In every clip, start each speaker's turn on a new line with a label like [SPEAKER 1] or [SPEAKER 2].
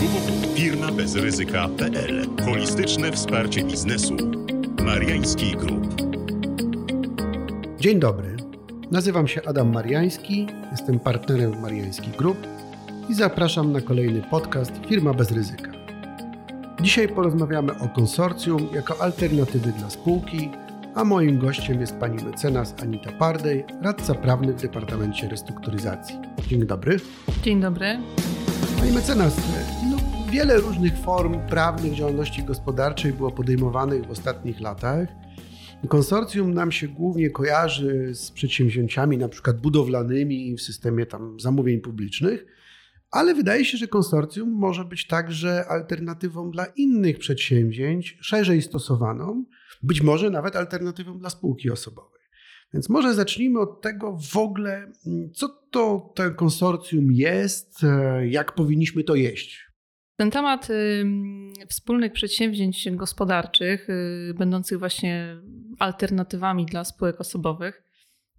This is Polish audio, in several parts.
[SPEAKER 1] www.firmabezryzyka.pl Holistyczne wsparcie biznesu. Mariański Group.
[SPEAKER 2] Dzień dobry. Nazywam się Adam Mariański, jestem partnerem Mariański Group i zapraszam na kolejny podcast Firma bez ryzyka. Dzisiaj porozmawiamy o konsorcjum jako alternatywy dla spółki, a moim gościem jest pani mecenas Anita Pardej, radca prawny w Departamencie Restrukturyzacji. Dzień dobry.
[SPEAKER 3] Dzień dobry.
[SPEAKER 2] Pani mecenas, wiele różnych form prawnych działalności gospodarczej było podejmowanych w ostatnich latach. Konsorcjum nam się głównie kojarzy z przedsięwzięciami na przykład budowlanymi w systemie tam zamówień publicznych, ale wydaje się, że konsorcjum może być także alternatywą dla innych przedsięwzięć, szerzej stosowaną, być może nawet alternatywą dla spółki osobowej. Więc może zacznijmy od tego w ogóle, co to ten konsorcjum jest, e, jak powinniśmy to jeść.
[SPEAKER 3] Ten temat y, wspólnych przedsięwzięć gospodarczych, y, będących właśnie alternatywami dla spółek osobowych,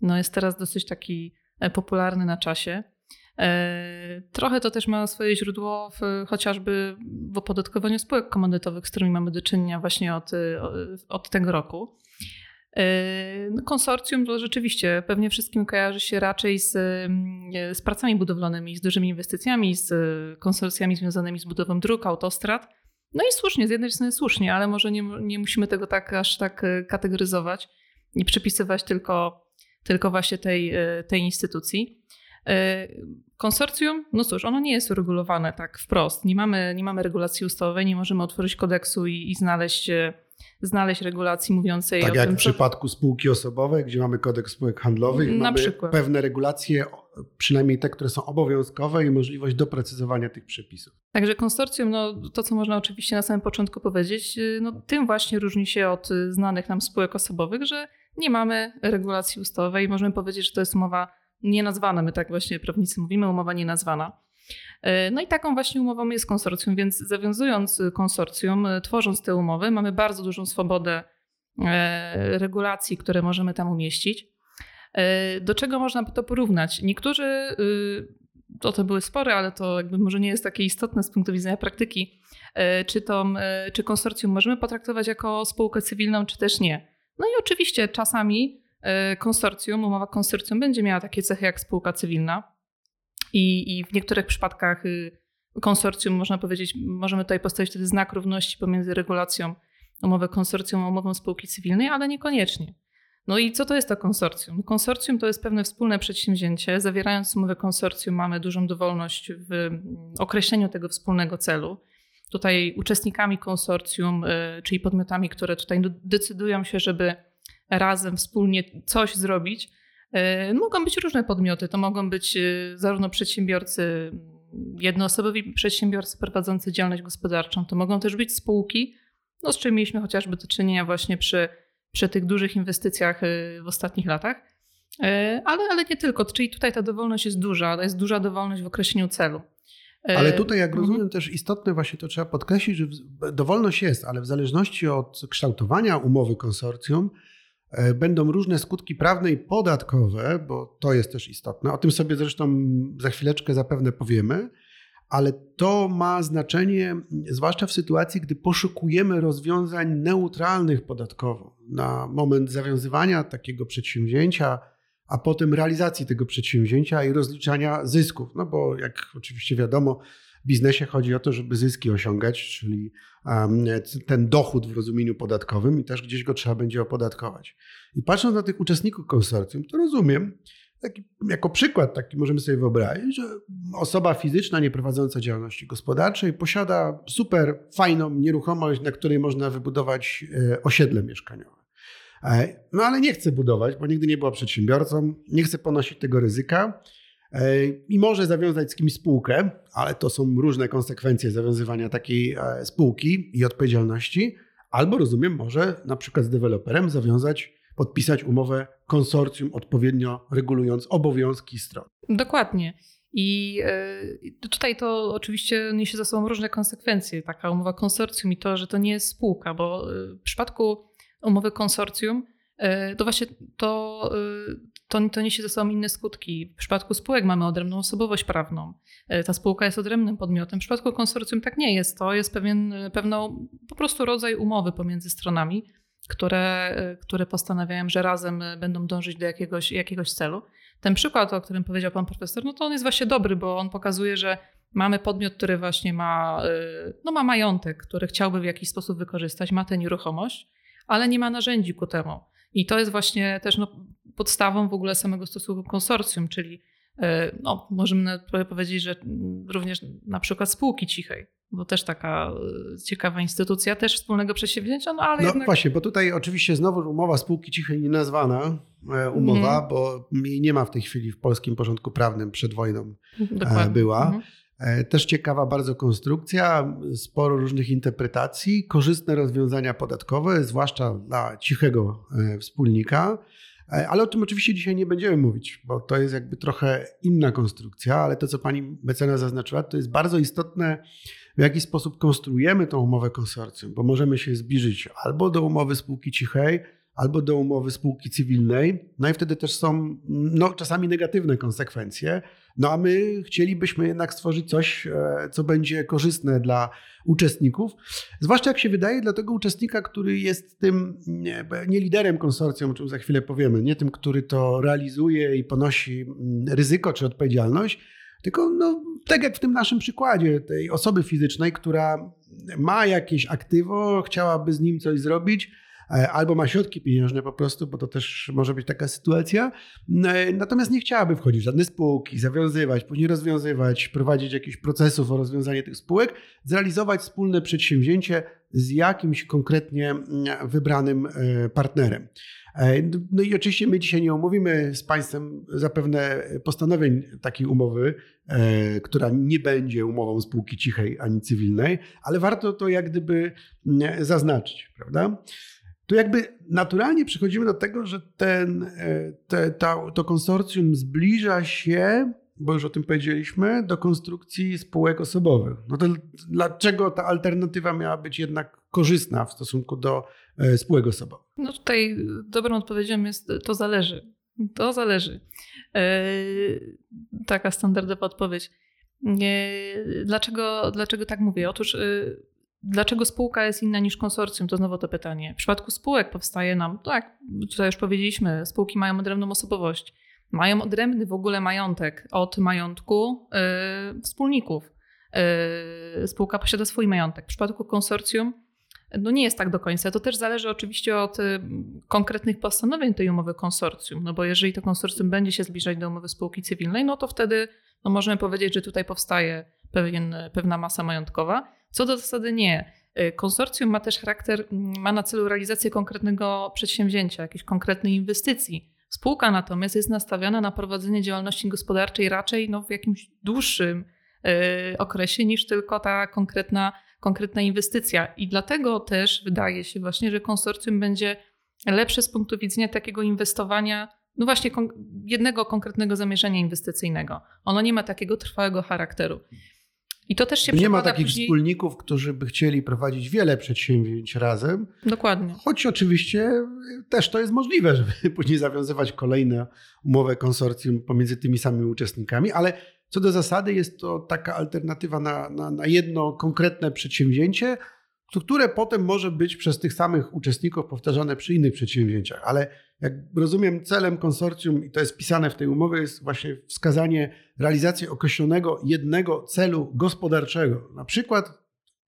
[SPEAKER 3] no jest teraz dosyć taki e, popularny na czasie. E, trochę to też ma swoje źródło w, chociażby w opodatkowaniu spółek komandytowych, z którymi mamy do czynienia właśnie od, od tego roku. E, no, konsorcjum to rzeczywiście pewnie wszystkim kojarzy się raczej z, z pracami budowlanymi, z dużymi inwestycjami, z konsorcjami związanymi z budową dróg, autostrad. No i słusznie, z jednej strony słusznie, ale może nie, nie musimy tego tak aż tak e, kategoryzować i przypisywać tylko, tylko właśnie tej, tej instytucji. E, konsorcjum, no cóż, ono nie jest uregulowane tak wprost. Nie mamy, nie mamy regulacji ustawowej, nie możemy otworzyć kodeksu i, i znaleźć, znaleźć regulacji mówiącej
[SPEAKER 2] tak
[SPEAKER 3] o
[SPEAKER 2] jak
[SPEAKER 3] tym.
[SPEAKER 2] w przypadku spółki osobowej, gdzie mamy kodeks spółek handlowych, mamy
[SPEAKER 3] przykład.
[SPEAKER 2] pewne regulacje, przynajmniej te, które są obowiązkowe i możliwość doprecyzowania tych przepisów.
[SPEAKER 3] Także konsorcjum, no to co można oczywiście na samym początku powiedzieć, no tym właśnie różni się od znanych nam spółek osobowych, że nie mamy regulacji ustawowej. Możemy powiedzieć, że to jest umowa nienazwana, my tak właśnie prawnicy mówimy, umowa nienazwana. E, No i taką właśnie umową jest konsorcjum, więc zawiązując konsorcjum, e, tworząc te umowy, mamy bardzo dużą swobodę e, regulacji, które możemy tam umieścić. Do czego można by to porównać? Niektórzy, to to były spory, ale to jakby może nie jest takie istotne z punktu widzenia praktyki, czy, to, czy konsorcjum możemy potraktować jako spółkę cywilną, czy też nie. No i oczywiście czasami konsorcjum, umowa konsorcjum będzie miała takie cechy jak spółka cywilna i, i w niektórych przypadkach konsorcjum, można powiedzieć, możemy tutaj postawić wtedy znak równości pomiędzy regulacją umowy konsorcjum a umową spółki cywilnej, ale niekoniecznie. No i co to jest to konsorcjum? Konsorcjum to jest pewne wspólne przedsięwzięcie. Zawierając umowę konsorcjum mamy dużą dowolność w określeniu tego wspólnego celu. Tutaj uczestnikami konsorcjum, czyli podmiotami, które tutaj decydują się, żeby razem wspólnie coś zrobić. Mogą być różne podmioty. To mogą być zarówno przedsiębiorcy, jednoosobowi przedsiębiorcy prowadzący działalność gospodarczą, to mogą też być spółki, no z czym mieliśmy chociażby do czynienia właśnie przy, przy tych dużych inwestycjach w ostatnich latach. Ale, ale nie tylko, czyli tutaj ta dowolność jest duża, jest duża dowolność w określeniu celu.
[SPEAKER 2] Ale tutaj, jak rozumiem, też istotne właśnie to trzeba podkreślić, że dowolność jest, ale w zależności od kształtowania umowy konsorcjum, Będą różne skutki prawne i podatkowe, bo to jest też istotne. O tym sobie zresztą za chwileczkę zapewne powiemy, ale to ma znaczenie zwłaszcza w sytuacji, gdy poszukujemy rozwiązań neutralnych podatkowo na moment zawiązywania takiego przedsięwzięcia, a potem realizacji tego przedsięwzięcia i rozliczania zysków. No bo jak oczywiście wiadomo, biznesie chodzi o to, żeby zyski osiągać, czyli ten dochód w rozumieniu podatkowym i też gdzieś go trzeba będzie opodatkować. I patrząc na tych uczestników konsorcjum, to rozumiem, taki, jako przykład taki możemy sobie wyobrazić, że osoba fizyczna nieprowadząca działalności gospodarczej posiada super fajną nieruchomość, na której można wybudować e, osiedle mieszkaniowe. E, no ale nie chce budować, bo nigdy nie była przedsiębiorcą, nie chce ponosić tego ryzyka i może zawiązać z kimś spółkę, ale to są różne konsekwencje zawiązywania takiej e, spółki i odpowiedzialności. Albo rozumiem, może na przykład z deweloperem zawiązać, podpisać umowę konsorcjum, odpowiednio regulując obowiązki stron.
[SPEAKER 3] Dokładnie. I e, tutaj to oczywiście niesie za sobą różne konsekwencje, taka umowa konsorcjum i to, że to nie jest spółka, bo e, w przypadku umowy konsorcjum to właśnie to, to, to niesie ze sobą inne skutki. W przypadku spółek mamy odrębną osobowość prawną. Ta spółka jest odrębnym podmiotem. W przypadku konsorcjum tak nie jest. To jest pewien pewną, po prostu rodzaj umowy pomiędzy stronami, które, które postanawiają, że razem będą dążyć do jakiegoś, jakiegoś celu. Ten przykład, o którym powiedział pan profesor, no to on jest właśnie dobry, bo on pokazuje, że mamy podmiot, który właśnie ma, no ma majątek, który chciałby w jakiś sposób wykorzystać, ma tę nieruchomość, ale nie ma narzędzi ku temu. I to jest właśnie też no, podstawą w ogóle samego stosunku konsorcjum, czyli no, możemy powiedzieć, że również na przykład spółki cichej, bo też taka ciekawa instytucja, też wspólnego przedsięwzięcia, no ale
[SPEAKER 2] No
[SPEAKER 3] jednak...
[SPEAKER 2] właśnie, bo tutaj oczywiście znowu umowa spółki cichej nie nazwana e, umowa,
[SPEAKER 3] Mhm.
[SPEAKER 2] bo jej nie ma w tej chwili w polskim porządku prawnym przed wojną
[SPEAKER 3] Dokładnie.
[SPEAKER 2] była.
[SPEAKER 3] Mhm.
[SPEAKER 2] E, Też ciekawa bardzo konstrukcja, sporo różnych interpretacji, korzystne rozwiązania podatkowe, zwłaszcza dla cichego e, wspólnika. E, Ale o tym oczywiście dzisiaj nie będziemy mówić, bo to jest jakby trochę inna konstrukcja, ale to, co pani mecenas zaznaczyła, to jest bardzo istotne, w jaki sposób konstruujemy tą umowę konsorcjum, bo możemy się zbliżyć albo do umowy spółki cichej, albo do umowy spółki cywilnej, no i wtedy też są no, czasami negatywne konsekwencje, no a my chcielibyśmy jednak stworzyć coś, e, co będzie korzystne dla uczestników, zwłaszcza jak się wydaje dla tego uczestnika, który jest tym nie, nie liderem konsorcjum, o czym za chwilę powiemy, nie tym, który to realizuje i ponosi mm, ryzyko czy odpowiedzialność, tylko no, tak jak w tym naszym przykładzie tej osoby fizycznej, która ma jakieś aktywo, chciałaby z nim coś zrobić, albo ma środki pieniężne po prostu, bo to też może być taka sytuacja. E, Natomiast nie chciałaby wchodzić w żadne spółki, zawiązywać, później rozwiązywać, prowadzić jakichś procesów o rozwiązanie tych spółek, zrealizować wspólne przedsięwzięcie z jakimś konkretnie mm, wybranym e, partnerem. E, No i oczywiście my dzisiaj nie omówimy z Państwem zapewne postanowień takiej umowy, e, która nie będzie umową spółki cichej ani cywilnej, ale warto to jak gdyby mm, zaznaczyć, prawda? Tu jakby naturalnie przechodzimy do tego, że ten, e, te, ta, to konsorcjum zbliża się, bo już o tym powiedzieliśmy, do konstrukcji spółek osobowych. No to dlaczego ta alternatywa miała być jednak korzystna w stosunku do e, spółek osobowych?
[SPEAKER 3] No tutaj dobrą odpowiedzią jest to zależy. To zależy. Yy, taka standardowa odpowiedź. Dlaczego, dlaczego tak mówię? Otóż dlaczego spółka jest inna niż konsorcjum? To znowu to pytanie. W przypadku spółek powstaje nam, tak, tutaj już powiedzieliśmy, spółki mają odrębną osobowość. Mają odrębny w ogóle majątek od majątku yy, wspólników. Yy, spółka posiada swój majątek. W przypadku konsorcjum no nie jest tak do końca. To też zależy oczywiście od y, konkretnych postanowień tej umowy konsorcjum, no bo jeżeli to konsorcjum będzie się zbliżać do umowy spółki cywilnej, no to wtedy no możemy powiedzieć, że tutaj powstaje pewien, pewna masa majątkowa. Co do zasady nie. Y, Konsorcjum ma też charakter, mm, ma na celu realizację konkretnego przedsięwzięcia, jakiejś konkretnej inwestycji. Spółka natomiast jest nastawiona na prowadzenie działalności gospodarczej raczej no, w jakimś dłuższym y, okresie niż tylko ta konkretna konkretna inwestycja. I dlatego też wydaje się właśnie, że konsorcjum będzie lepsze z punktu widzenia takiego inwestowania, no właśnie kon- jednego konkretnego zamierzenia inwestycyjnego. Ono nie ma takiego trwałego charakteru. I to też się
[SPEAKER 2] Nie ma takich
[SPEAKER 3] później...
[SPEAKER 2] wspólników, którzy by chcieli prowadzić wiele przedsięwzięć razem,
[SPEAKER 3] Dokładnie.
[SPEAKER 2] choć oczywiście też to jest możliwe, żeby później zawiązywać kolejne umowę konsorcjum pomiędzy tymi samymi uczestnikami, ale co do zasady jest to taka alternatywa na, na, na jedno konkretne przedsięwzięcie, które potem może być przez tych samych uczestników powtarzane przy innych przedsięwzięciach. Ale jak rozumiem, celem konsorcjum, i to jest pisane w tej umowie, jest właśnie wskazanie realizacji określonego jednego celu gospodarczego. Na przykład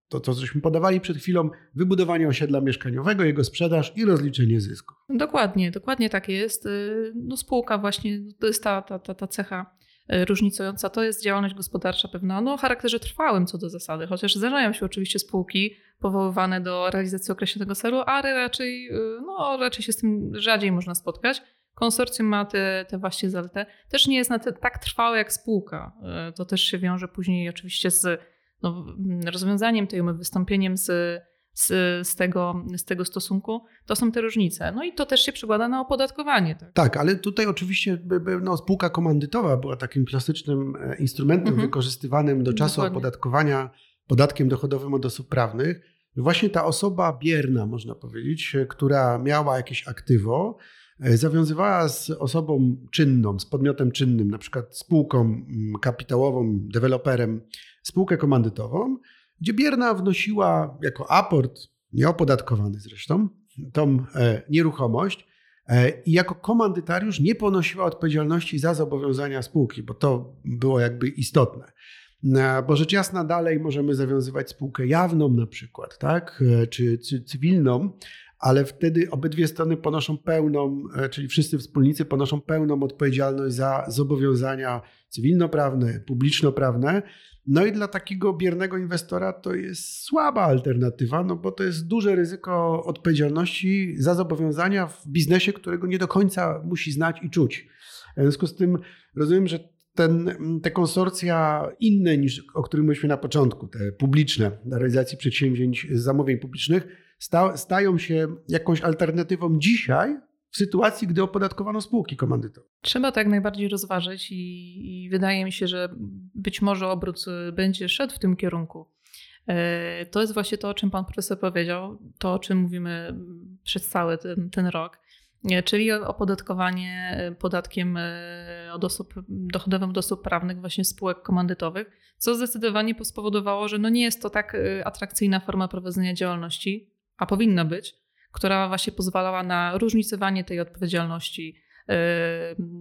[SPEAKER 2] to, co żeśmy podawali przed chwilą, wybudowanie osiedla mieszkaniowego, jego sprzedaż i rozliczenie zysku.
[SPEAKER 3] Dokładnie, dokładnie tak jest. Y, No spółka właśnie, to jest ta, ta, ta, ta cecha różnicująca. To jest działalność gospodarcza pewna no, o charakterze trwałym co do zasady, chociaż zdarzają się oczywiście spółki powoływane do realizacji określonego celu, ale raczej, y, no, raczej się z tym rzadziej można spotkać. Konsorcjum ma te, te właśnie zaletę. Też nie jest na te, tak trwałe jak spółka. Y, To też się wiąże później oczywiście z no, rozwiązaniem tej umowy, wystąpieniem z, z, z, tego, z tego stosunku. To są te różnice. No i to też się przekłada na opodatkowanie. Tak?
[SPEAKER 2] Tak, ale tutaj oczywiście no, spółka komandytowa była takim klasycznym e, instrumentem
[SPEAKER 3] Mhm.
[SPEAKER 2] wykorzystywanym do czasu
[SPEAKER 3] Dokładnie.
[SPEAKER 2] opodatkowania podatkiem dochodowym od osób prawnych. właśnie ta osoba bierna, można powiedzieć, która miała jakieś aktywo, e, zawiązywała z osobą czynną, z podmiotem czynnym, na przykład spółką mm, kapitałową, deweloperem, spółkę komandytową, gdzie bierna wnosiła jako aport, nieopodatkowany zresztą, tą e, nieruchomość e, i jako komandytariusz nie ponosiła odpowiedzialności za zobowiązania spółki, bo to było jakby istotne. Bo rzecz jasna, dalej możemy zawiązywać spółkę jawną na przykład, tak? E, czy, czy cywilną, ale wtedy obydwie strony ponoszą pełną, e, czyli wszyscy wspólnicy ponoszą pełną odpowiedzialność za zobowiązania cywilnoprawne, publicznoprawne. No i dla takiego biernego inwestora to jest słaba alternatywa, no bo to jest duże ryzyko odpowiedzialności za zobowiązania w biznesie, którego nie do końca musi znać i czuć. W związku z tym rozumiem, że ten, te konsorcja inne niż o których mówiliśmy na początku, te publiczne, dla realizacji przedsięwzięć zamówień publicznych, sta, stają się jakąś alternatywą dzisiaj w sytuacji, gdy opodatkowano spółki komandytowe.
[SPEAKER 3] Trzeba to jak najbardziej rozważyć i, i wydaje mi się, że być może obrót będzie szedł w tym kierunku. E, to jest właśnie to, o czym pan profesor powiedział, to o czym mówimy przez cały ten, ten rok czyli opodatkowanie e, podatkiem e, od osób, dochodowym od osób prawnych, właśnie spółek komandytowych, co zdecydowanie spowodowało, że no nie jest to tak e, atrakcyjna forma prowadzenia działalności, a powinna być, która właśnie pozwalała na różnicowanie tej odpowiedzialności.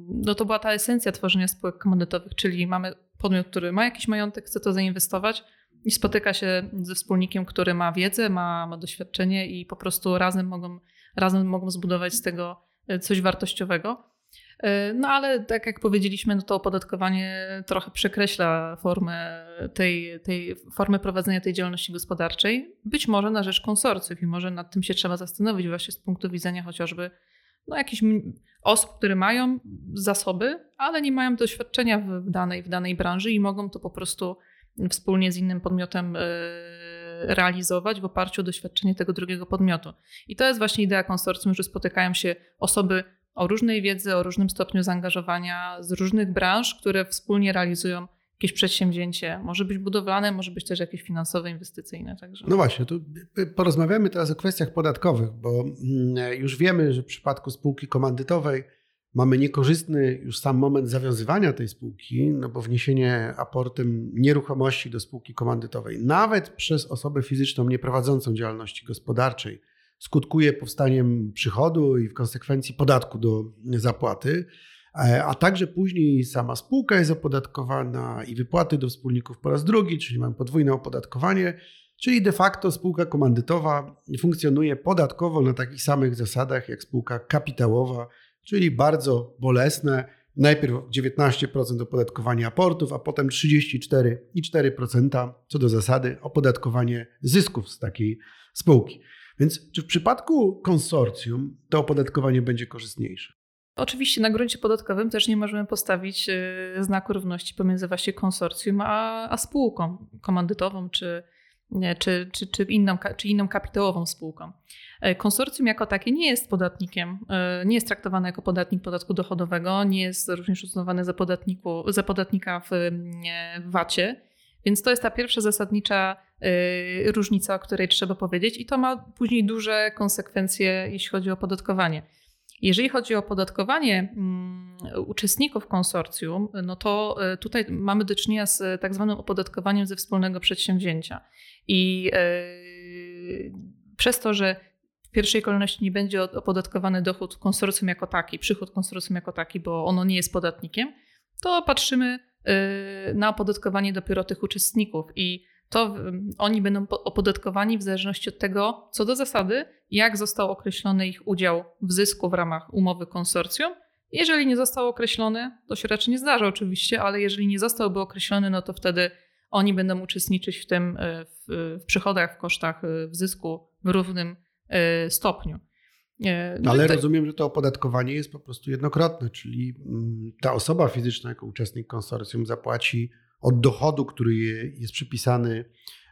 [SPEAKER 3] No to była ta esencja tworzenia spółek komandytowych, czyli mamy podmiot, który ma jakiś majątek, chce to zainwestować i spotyka się ze wspólnikiem, który ma wiedzę, ma, ma doświadczenie i po prostu razem mogą razem mogą zbudować z tego e, coś wartościowego. E, no ale tak jak powiedzieliśmy, no to opodatkowanie trochę przekreśla formę tej, tej formy prowadzenia tej działalności gospodarczej, być może na rzecz konsorcjów i może nad tym się trzeba zastanowić właśnie z punktu widzenia chociażby no, jakichś osób, które mają zasoby, ale nie mają doświadczenia w danej, w danej branży i mogą to po prostu wspólnie z innym podmiotem e, realizować w oparciu o doświadczenie tego drugiego podmiotu. I to jest właśnie idea konsorcjum, że spotykają się osoby o różnej wiedzy, o różnym stopniu zaangażowania z różnych branż, które wspólnie realizują jakieś przedsięwzięcie. Może być budowlane, może być też jakieś finansowe, inwestycyjne. Także.
[SPEAKER 2] No właśnie, tu porozmawiamy teraz o kwestiach podatkowych, bo mm, już wiemy, że w przypadku spółki komandytowej mamy niekorzystny już sam moment zawiązywania tej spółki, no bo wniesienie aportem nieruchomości do spółki komandytowej, nawet przez osobę fizyczną nieprowadzącą działalności gospodarczej, skutkuje powstaniem przychodu i w konsekwencji podatku do zapłaty, e, a także później sama spółka jest opodatkowana i wypłaty do wspólników po raz drugi, czyli mamy podwójne opodatkowanie, czyli de facto spółka komandytowa funkcjonuje podatkowo na takich samych zasadach jak spółka kapitałowa, czyli bardzo bolesne. Najpierw 19% opodatkowania aportów, a potem 34,4% co do zasady opodatkowanie zysków z takiej spółki. Więc czy w przypadku konsorcjum to opodatkowanie będzie korzystniejsze?
[SPEAKER 3] Oczywiście na gruncie podatkowym też nie możemy postawić y, znaku równości pomiędzy właśnie konsorcjum a, a spółką komandytową czy, czy, czy, czy, inną, czy inną kapitałową spółką. E, konsorcjum jako takie nie jest podatnikiem, e, nie jest traktowane jako podatnik podatku dochodowego, nie jest również uznawane za, za podatnika w VAT-ie. Więc to jest ta pierwsza zasadnicza e, różnica, o której trzeba powiedzieć, i to ma później duże konsekwencje, jeśli chodzi o opodatkowanie. Jeżeli chodzi o opodatkowanie mm, uczestników konsorcjum, no to tutaj mamy do czynienia z tak zwanym opodatkowaniem ze wspólnego przedsięwzięcia. I przez to, że pierwszej kolejności nie będzie opodatkowany dochód konsorcjum jako taki, przychód konsorcjum jako taki, bo ono nie jest podatnikiem, to patrzymy y, na opodatkowanie dopiero tych uczestników i to oni będą opodatkowani w zależności od tego, co do zasady, jak został określony ich udział w zysku w ramach umowy konsorcjum. Jeżeli nie został określony, to się raczej nie zdarza oczywiście, ale jeżeli nie zostałby określony, no to wtedy oni będą uczestniczyć w tym, y, w, w przychodach, w kosztach, y, w zysku w równym stopniu.
[SPEAKER 2] E, no Ale rozumiem, że to opodatkowanie jest po prostu jednokrotne, czyli mm, ta osoba fizyczna jako uczestnik konsorcjum zapłaci od dochodu, który jest przypisany,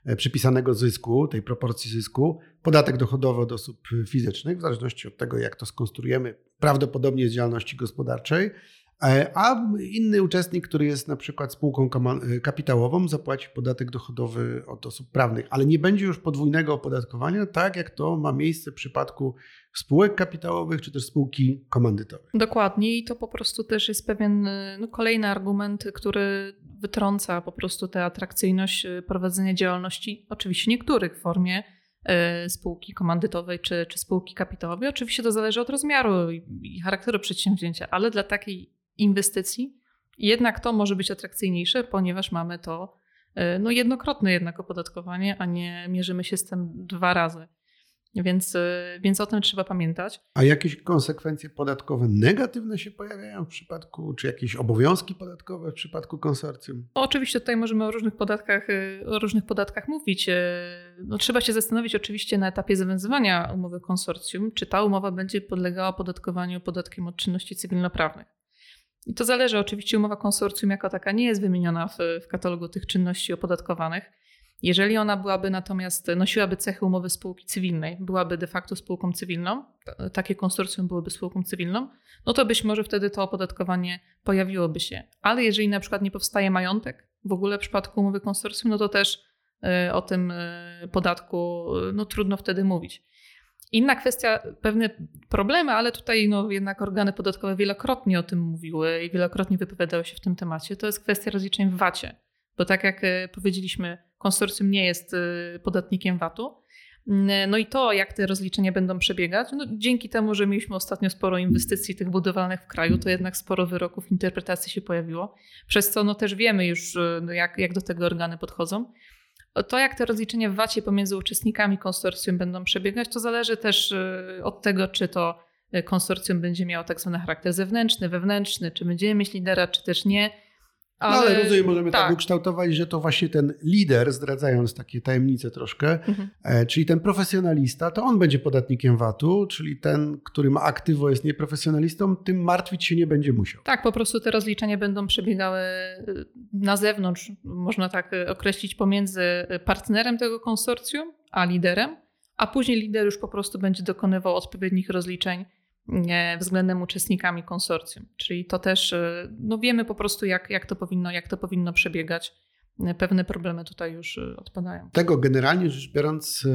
[SPEAKER 2] e, przypisanego zysku, tej proporcji zysku, podatek dochodowy od osób fizycznych, w zależności od tego, jak to skonstruujemy, prawdopodobnie z działalności gospodarczej, a inny uczestnik, który jest na przykład spółką e, kapitałową, zapłaci podatek dochodowy od osób prawnych, ale nie będzie już podwójnego opodatkowania, tak jak to ma miejsce w przypadku spółek kapitałowych czy też spółki komandytowej.
[SPEAKER 3] Dokładnie i to po prostu też jest pewien no, kolejny argument, który wytrąca po prostu tę atrakcyjność prowadzenia działalności, oczywiście niektórych w formie spółki komandytowej czy, czy spółki kapitałowej. Oczywiście to zależy od rozmiaru i charakteru przedsięwzięcia, ale dla takiej inwestycji, jednak to może być atrakcyjniejsze, ponieważ mamy to e, no, jednokrotne jednak opodatkowanie, a nie mierzymy się z tym dwa razy. Więc, e, więc o tym trzeba pamiętać.
[SPEAKER 2] A jakieś konsekwencje podatkowe negatywne się pojawiają w przypadku, czy jakieś obowiązki podatkowe w przypadku konsorcjum?
[SPEAKER 3] Oczywiście tutaj możemy o różnych podatkach, e, o różnych podatkach mówić. No, trzeba się zastanowić oczywiście na etapie zawiązywania umowy konsorcjum, czy ta umowa będzie podlegała opodatkowaniu podatkiem od czynności cywilnoprawnych. I to zależy, oczywiście umowa konsorcjum jako taka nie jest wymieniona w, w katalogu tych czynności opodatkowanych. Jeżeli ona byłaby natomiast, nosiłaby cechy umowy spółki cywilnej, byłaby de facto spółką cywilną, takie konsorcjum byłoby spółką cywilną, no to być może wtedy to opodatkowanie pojawiłoby się. Ale jeżeli na przykład nie powstaje majątek w ogóle w przypadku umowy konsorcjum, no to też y, o tym y, podatku no, trudno wtedy mówić. Inna kwestia, pewne problemy, ale tutaj no, jednak organy podatkowe wielokrotnie o tym mówiły i wielokrotnie wypowiadały się w tym temacie, to jest kwestia rozliczeń w VAT-ie. Bo tak jak e, powiedzieliśmy, konsorcjum nie jest e, podatnikiem VAT-u. Mm, no i to, jak te rozliczenia będą przebiegać, no dzięki temu, że mieliśmy ostatnio sporo inwestycji tych budowlanych w kraju, to jednak sporo wyroków interpretacji się pojawiło, przez co no też wiemy już, e, no jak, jak do tego organy podchodzą. To, jak te rozliczenia w VAT-ie pomiędzy uczestnikami konsorcjum będą przebiegać, to zależy też y, od tego, czy to y, konsorcjum będzie miało tak zwany charakter zewnętrzny, wewnętrzny, czy będziemy mieć lidera, czy też nie.
[SPEAKER 2] Ale, no ale rozumiem, możemy tak. tak ukształtować, że to właśnie ten lider, zdradzając takie tajemnice troszkę, mhm. e, czyli ten profesjonalista, to on będzie podatnikiem VAT-u, czyli ten, który ma aktywo, jest nieprofesjonalistą, tym martwić się nie będzie musiał.
[SPEAKER 3] Tak, po prostu te rozliczenia będą przebiegały y, na zewnątrz, można tak y, określić, pomiędzy partnerem tego konsorcjum a liderem, a później lider już po prostu będzie dokonywał odpowiednich rozliczeń względem uczestnikami konsorcjum. Czyli to też e, no wiemy po prostu, jak, jak, to powinno, jak to powinno przebiegać. E, pewne problemy tutaj już e, odpadają.
[SPEAKER 2] Tego generalnie rzecz biorąc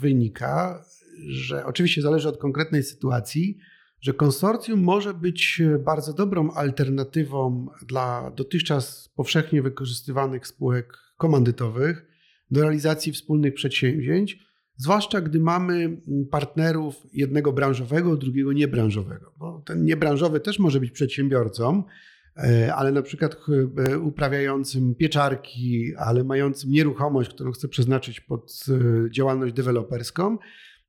[SPEAKER 2] wynika, że oczywiście zależy od konkretnej sytuacji, że konsorcjum może być bardzo dobrą alternatywą dla dotychczas powszechnie wykorzystywanych spółek komandytowych do realizacji wspólnych przedsięwzięć, Zwłaszcza gdy mamy partnerów jednego branżowego, drugiego niebranżowego. Bo ten niebranżowy też może być przedsiębiorcą, e, ale na przykład e, uprawiającym pieczarki, ale mającym nieruchomość, którą chce przeznaczyć pod e, działalność deweloperską.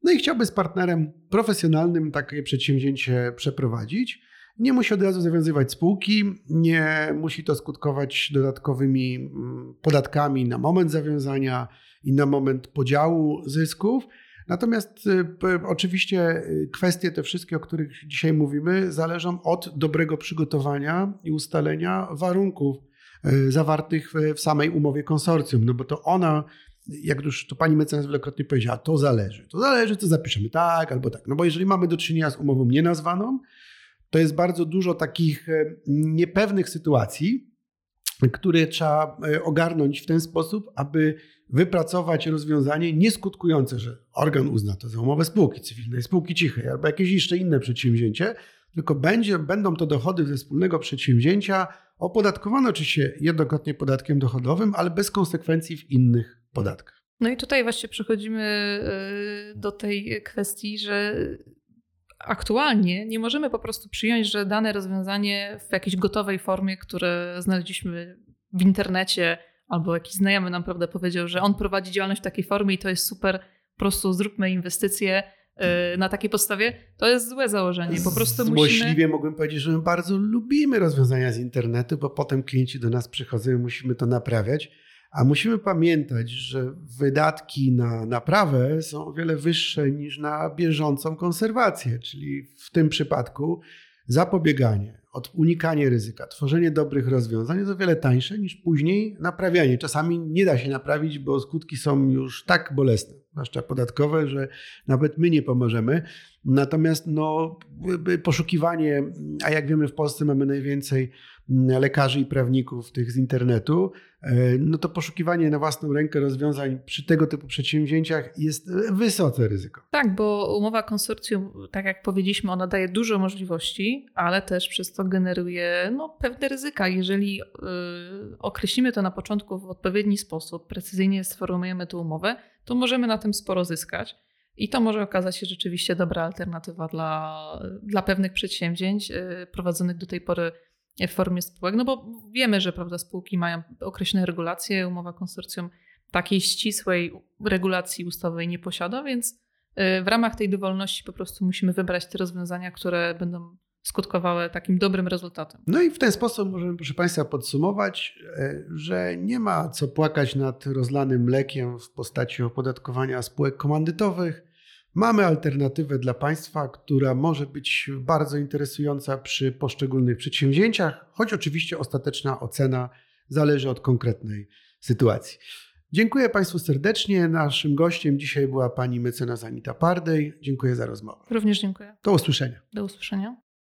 [SPEAKER 2] No i chciałby z partnerem profesjonalnym takie przedsięwzięcie przeprowadzić. Nie musi od razu zawiązywać spółki, nie musi to skutkować dodatkowymi mm, podatkami na moment zawiązania i na moment podziału zysków. Natomiast y, oczywiście y, kwestie te wszystkie, o których dzisiaj mówimy, zależą od dobrego przygotowania i ustalenia warunków y, zawartych w samej umowie konsorcjum, no bo to ona, jak już to pani mecenas wielokrotnie powiedziała, to zależy. To zależy, co zapiszemy tak albo tak. No bo jeżeli mamy do czynienia z umową nienazwaną, to jest bardzo dużo takich niepewnych sytuacji, które trzeba ogarnąć w ten sposób, aby wypracować rozwiązanie nieskutkujące, że organ uzna to za umowę spółki cywilnej, spółki cichej albo jakieś jeszcze inne przedsięwzięcie, tylko będzie, będą to dochody ze wspólnego przedsięwzięcia opodatkowane oczywiście jednokrotnie podatkiem dochodowym, ale bez konsekwencji w innych podatkach.
[SPEAKER 3] No i tutaj właśnie przechodzimy y, do tej kwestii, że aktualnie nie możemy po prostu przyjąć, że dane rozwiązanie w jakiejś gotowej formie, które znaleźliśmy w internecie, albo jakiś znajomy nam prawda, powiedział, że on prowadzi działalność w takiej formie i to jest super, po prostu zróbmy inwestycje y, na takiej podstawie, to jest złe założenie. Po prostu
[SPEAKER 2] Złośliwie musimy... mogłem powiedzieć, że my bardzo lubimy rozwiązania z internetu, bo potem klienci do nas przychodzą i musimy to naprawiać. A musimy pamiętać, że wydatki na naprawę są o wiele wyższe niż na bieżącą konserwację, czyli w tym przypadku zapobieganie unikanie ryzyka, tworzenie dobrych rozwiązań jest o wiele tańsze niż później naprawianie. Czasami nie da się naprawić, bo skutki są już tak bolesne. Zwłaszcza podatkowe, że nawet my nie pomożemy. Natomiast no, poszukiwanie, a jak wiemy w Polsce mamy najwięcej lekarzy i prawników tych z internetu, e, no to poszukiwanie na własną rękę rozwiązań przy tego typu przedsięwzięciach jest wysoce ryzyko.
[SPEAKER 3] Tak, bo umowa konsorcjum, tak jak powiedzieliśmy, ona daje dużo możliwości, ale też przez to generuje no, pewne ryzyka. Jeżeli yy, określimy to na początku w odpowiedni sposób, precyzyjnie sformułujemy tę umowę, to możemy na tym sporo zyskać. I to może okazać się rzeczywiście dobra alternatywa dla, dla pewnych przedsięwzięć yy, prowadzonych do tej pory w formie spółek, no bo wiemy, że prawda, spółki mają określone regulacje, umowa konsorcjum takiej ścisłej regulacji ustawowej nie posiada, więc y, w ramach tej dowolności po prostu musimy wybrać te rozwiązania, które będą skutkowały takim dobrym rezultatem.
[SPEAKER 2] No i w ten sposób możemy, proszę Państwa, podsumować, e, że nie ma co płakać nad rozlanym mlekiem w postaci opodatkowania spółek komandytowych. Mamy alternatywę dla państwa, która może być bardzo interesująca przy poszczególnych przedsięwzięciach, choć oczywiście ostateczna ocena zależy od konkretnej sytuacji. Dziękuję Państwu serdecznie. Naszym gościem dzisiaj była pani mecenas Anita Pardej. Dziękuję za rozmowę.
[SPEAKER 3] Również dziękuję.
[SPEAKER 2] Do usłyszenia.
[SPEAKER 3] Do usłyszenia.